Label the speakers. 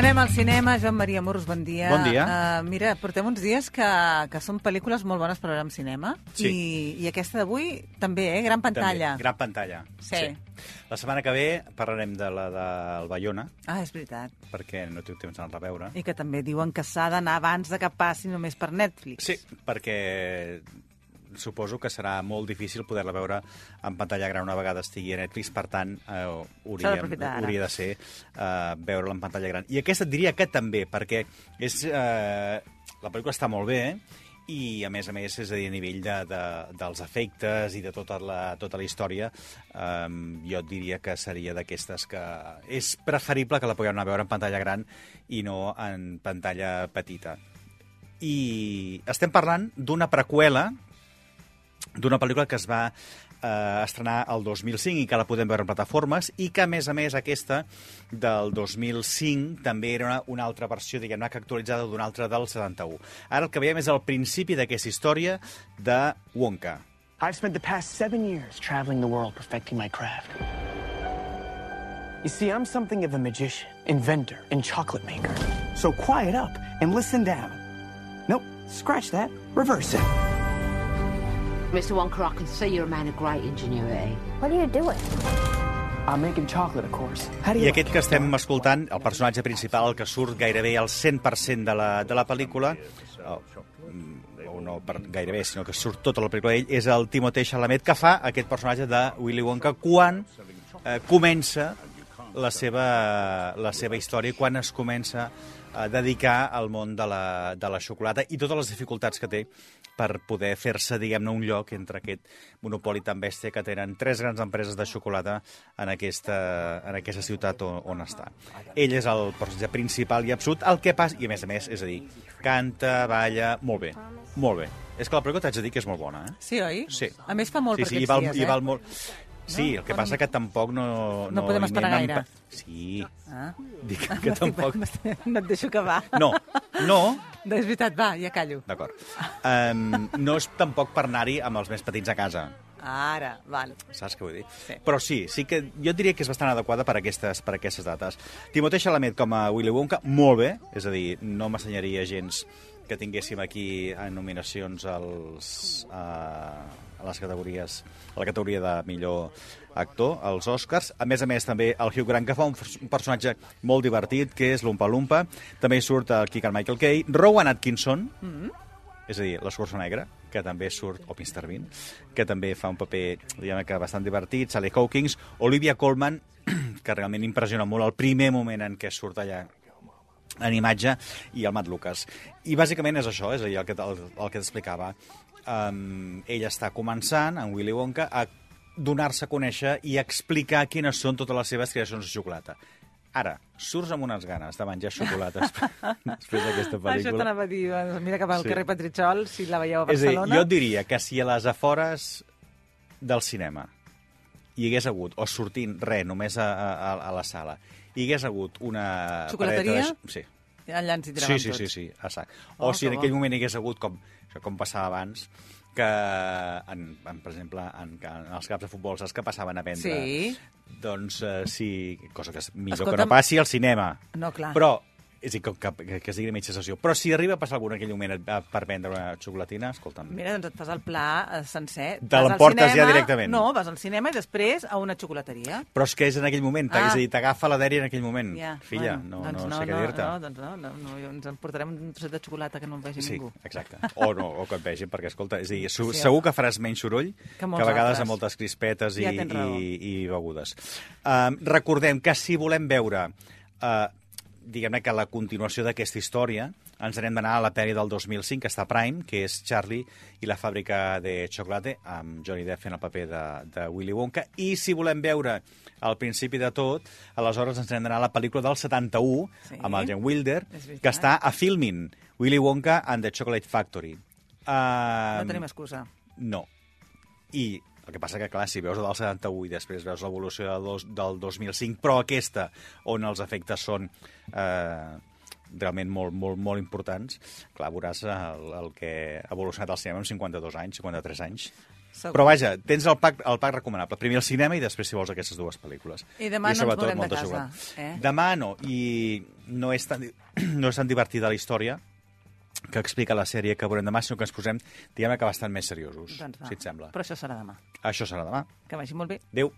Speaker 1: Anem al cinema, Joan Maria Moros, bon dia.
Speaker 2: Bon dia.
Speaker 1: Uh, mira, portem uns dies que, que són pel·lícules molt bones per veure en cinema.
Speaker 2: Sí.
Speaker 1: I, I aquesta d'avui també, eh? Gran pantalla.
Speaker 2: També, gran pantalla.
Speaker 1: Sí.
Speaker 2: La setmana que ve parlarem de la del Bayona,
Speaker 1: Ah, és veritat.
Speaker 2: perquè no tinc temps d'anar a veure.
Speaker 1: I que també diuen que s'ha d'anar abans de que passi només per Netflix.
Speaker 2: Sí, perquè suposo que serà molt difícil poder-la veure en pantalla gran una vegada estigui a Netflix, per tant, eh, hauríem, hauria de ser eh, veure-la en pantalla gran. I aquesta et diria que també, perquè és, eh, la pel·lícula està molt bé, i a més a més, és a dir, a nivell de, de, dels efectes i de tota la, tota la història, eh, jo et diria que seria d'aquestes que és preferible que la puguem anar a veure en pantalla gran i no en pantalla petita. I estem parlant d'una preqüela d'una pel·lícula que es va eh, estrenar el 2005 i que la podem veure en plataformes i que, a més a més, aquesta del 2005 també era una, una altra versió, diguem-ne, que actualitzada d'una altra del 71. Ara el que veiem és el principi d'aquesta història de Wonka.
Speaker 3: I've spent the past seven years traveling the world perfecting my craft. You see, I'm something of a magician, inventor, and chocolate maker. So quiet up and listen down. Nope, scratch that. Reverse it.
Speaker 4: Mr. Wonka, I can see you're a man of great ingenuity.
Speaker 5: What are you doing?
Speaker 3: I'm making chocolate, of course. How do you
Speaker 2: I aquest que estem escoltant, el personatge principal, el que surt gairebé al 100% de la, de la pel·lícula, o, mm, o no per gairebé, sinó que surt tota la pel·lícula d'ell, és el Timothée Chalamet, que fa aquest personatge de Willy Wonka quan eh, comença la seva, la seva història, quan es comença dedicar al món de la, de la xocolata i totes les dificultats que té per poder fer-se, diguem-ne, un lloc entre aquest monopoli tan bèstia que tenen tres grans empreses de xocolata en aquesta, en aquesta ciutat on, on està. Ell és el personatge principal i absolut, el que passa, i a més a més, és a dir, canta, balla, molt bé, molt bé. És que la pel·lícula t'haig de dir que és molt bona, eh?
Speaker 1: Sí, oi?
Speaker 2: Sí.
Speaker 1: A més, fa molt
Speaker 2: sí, sí, i
Speaker 1: aquests
Speaker 2: val,
Speaker 1: dies,
Speaker 2: i
Speaker 1: eh?
Speaker 2: val molt... Sí, el que passa que tampoc no...
Speaker 1: No podem esperar gaire.
Speaker 2: pa- Sí,
Speaker 1: Ah.
Speaker 2: dic que tampoc...
Speaker 1: No et deixo acabar.
Speaker 2: No, no,
Speaker 1: No, és veritat, va, ja callo.
Speaker 2: D'acord. Um, no és tampoc per anar-hi amb els més petits a casa,
Speaker 1: Ara, val.
Speaker 2: saps què vull dir?
Speaker 1: Sí.
Speaker 2: Però sí, sí que jo diria que és bastant adequada per aquestes, per aquestes dates. Timothée Chalamet com a Willy Wonka, molt bé, és a dir, no m'assenyaria gens que tinguéssim aquí en nominacions als, a, a les categories, a la categoria de millor actor, als Oscars. A més a més, també el Hugh Grant, que fa un, un personatge molt divertit, que és l'Umpa Lumpa. També hi surt el Keegan Michael Kay. Rowan Atkinson, és a dir, l'Escorça Negra, que també surt, o Mr. Bean, que també fa un paper, diguem que bastant divertit, Sally Hawkins, Olivia Colman, que realment impressiona molt el primer moment en què surt allà en imatge, i el Matt Lucas. I bàsicament és això, és a dir, el que, el, el que t'explicava. Um, ell està començant, en Willy Wonka, a donar-se a conèixer i explicar quines són totes les seves creacions de xocolata. Ara, surts amb unes ganes de menjar xocolata després d'aquesta
Speaker 1: Això
Speaker 2: pel·lícula.
Speaker 1: t'anava a dir, doncs mira cap al
Speaker 2: Sí.
Speaker 1: carrer Petritxol, si la veieu a
Speaker 2: És a dir,
Speaker 1: Barcelona.
Speaker 2: jo diria que si a les afores del cinema hi hagués hagut, o sortint res, només a, a, a la sala, hi hagués hagut una...
Speaker 1: Xocolateria?
Speaker 2: De... Sí.
Speaker 1: Allà ens hi
Speaker 2: Sí, sí,
Speaker 1: tots.
Speaker 2: sí, sí, exacte.
Speaker 1: Oh,
Speaker 2: O si en
Speaker 1: que bo.
Speaker 2: aquell moment hi hagués hagut, com, això com passava abans, que, en, en, per exemple, en, en els caps de futbol, saps que passaven a vendre?
Speaker 1: Sí.
Speaker 2: Doncs uh, sí, cosa que és millor
Speaker 1: Escolta'm-
Speaker 2: que no passi al cinema.
Speaker 1: No, clar.
Speaker 2: Però, és dir, que, que, que es digui mitja sessió. Però si arriba a passar algun en aquell moment per vendre una xocolatina, escolta'm,
Speaker 1: Mira, doncs et fas el pla eh, sencer.
Speaker 2: Te l'emportes ja directament.
Speaker 1: No, vas al cinema i després a una xocolateria.
Speaker 2: Però és que és en aquell moment,
Speaker 1: Ah.
Speaker 2: és a dir, t'agafa la dèria en aquell moment.
Speaker 1: Ja,
Speaker 2: Filla,
Speaker 1: bueno,
Speaker 2: no,
Speaker 1: doncs
Speaker 2: no, sé què dir-te.
Speaker 1: No, doncs no, no, no, ens emportarem un trosset de xocolata que no el vegi
Speaker 2: Sí,
Speaker 1: ningú.
Speaker 2: exacte. O no, o que et vegin, perquè, escolta, és a dir, su,
Speaker 1: Sí.
Speaker 2: segur que faràs menys soroll
Speaker 1: Que
Speaker 2: que, a vegades
Speaker 1: altres.
Speaker 2: amb moltes crispetes i,
Speaker 1: Ja raó.
Speaker 2: i, i begudes. Um, recordem que si volem veure uh, diguem-ne que la continuació d'aquesta història ens n'hem d'anar a la pel·li del 2005, que està Prime, que és Charlie i la fàbrica de xocolate, amb Johnny Depp fent el paper de, de Willy Wonka. I si volem veure al principi de tot, aleshores ens n'hem d'anar a la pel·lícula del 71,
Speaker 1: Sí.
Speaker 2: amb el Gene Wilder, que està a Filmin, Willy Wonka and the Chocolate Factory. Uh,
Speaker 1: No tenim excusa.
Speaker 2: no. I el que passa que, clar, si veus el del 71 i després veus l'evolució del, dos, del 2005, però aquesta, on els efectes són eh, realment molt, molt, molt importants, clar, veuràs el, el que ha evolucionat el cinema en 52 anys, 53 anys.
Speaker 1: Segur.
Speaker 2: Però vaja, tens el pack, el pack recomanable. Primer el cinema i després, si vols, aquestes dues pel·lícules.
Speaker 1: I demà no ens veurem de casa, eh?
Speaker 2: Demà no, i no és tan, no és tan divertida la història que explica la sèrie que veurem demà, sinó que ens posem, diguem que bastant més seriosos,
Speaker 1: Doncs
Speaker 2: si et sembla.
Speaker 1: Però això serà demà.
Speaker 2: Això serà demà.
Speaker 1: Que vagi molt bé.
Speaker 2: Adéu.